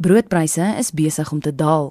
Broodpryse is besig om te daal.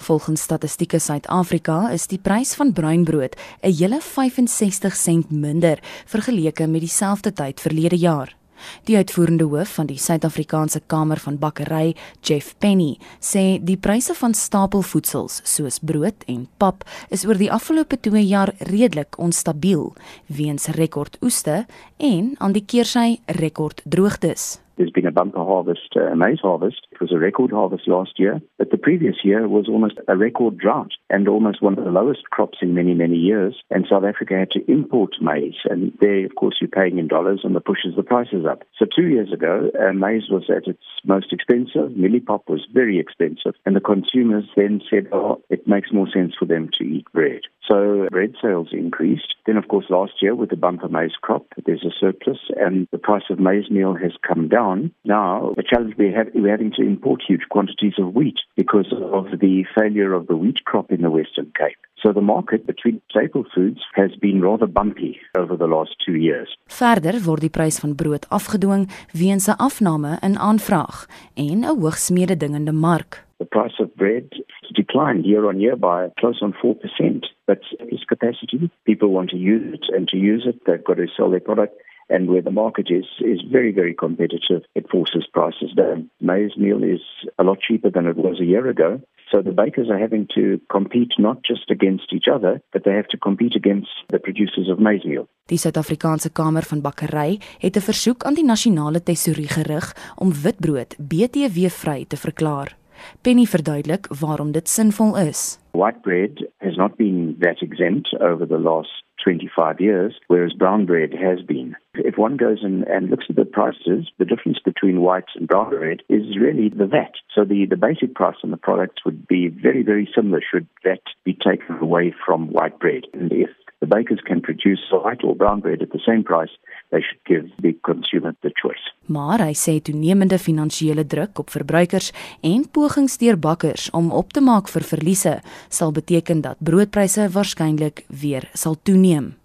Volgens Statistieke Suid-Afrika is die prys van bruinbrood 'n hele 65 sent minder vergeleke met dieselfde tyd verlede jaar. Die uitvoerende hoof van die Suid-Afrikaanse Kamer van Bakkery, Jeff Penny, sê die pryse van stapelvoedsels soos brood en pap is oor die afgelope 2 jaar redelik onstabiel weens rekordoeste en aan die keersy rekorddroogtes. There's been a bumper harvest, uh, maize harvest. It was a record harvest last year, but the previous year was almost a record drought and almost one of the lowest crops in many, many years. And South Africa had to import maize. And there, of course, you're paying in dollars and that pushes the prices up. So two years ago, uh, maize was at its most expensive. Millipop was very expensive. And the consumers then said, oh, it makes more sense for them to eat bread. So bread sales increased. Then, of course, last year with the bumper maize crop, there's a surplus and the price of maize meal has come down. Now, the challenge we have, we're having to import huge quantities of wheat because of the failure of the wheat crop in the Western Cape. So the market between staple foods has been rather bumpy over the last 2 years. Verder word die prys van brood afgedwing weens 'n afname in aanvraag en 'n hoogsmededingende mark. The price of bread declined year on year by close on 4%. But its capacity, people want to use it and to use it, they've got to sell their product. And where the market is is very, very competitive, it forces prices down. Maize meal is a lot cheaper than it was a year ago. So the bakers are having to compete not just against each other, but they have to compete against the producers of maize meal. Die Suid-Afrikaanse Kamer van Bakkery het 'n versoek aan die nasionale tesourie gerig om witbrood BTW-vry te verklaar. Penny verduidelik waarom dit sinvol is. White bread has not been that exempt over the last 25 years, whereas brown bread has been. If one goes and, and looks at the prices, the difference between white and brown bread is really the VAT. So the, the basic price on the products would be very, very similar should VAT be taken away from white bread. And if the bakers can produce white or brown bread at the same price, they should give the consumer the choice. Maar hy sê toenemende finansiële druk op verbruikers en pogings deur bakkers om op te maak vir verliese sal beteken dat broodpryse waarskynlik weer sal toeneem.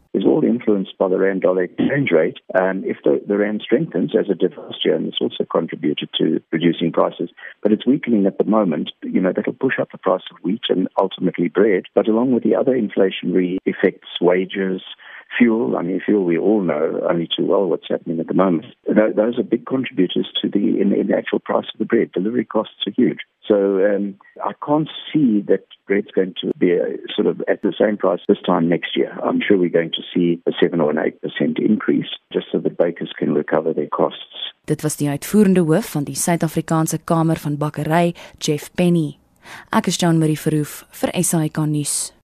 By the rand dollar exchange rate. And if the, the rand strengthens, as it did last year, and it's also contributed to reducing prices, but it's weakening at the moment, you know, that'll push up the price of wheat and ultimately bread. But along with the other inflationary effects, wages, fuel, I mean, fuel we all know only too well what's happening at the moment. Those are big contributors to the, in, in the actual price of the bread. Delivery costs are huge. So um, I can't see that bread's going to be a, sort of at the same price this time next year. I'm sure we're going to see a 7 or an 8% increase just so that bakers can recover their costs. Dit was die uitvoerende hoof van die Suid-Afrikaanse Kamer van Bakkery, Jeff Penny. Ek is Jean Marie Verhoef vir SAK nuus.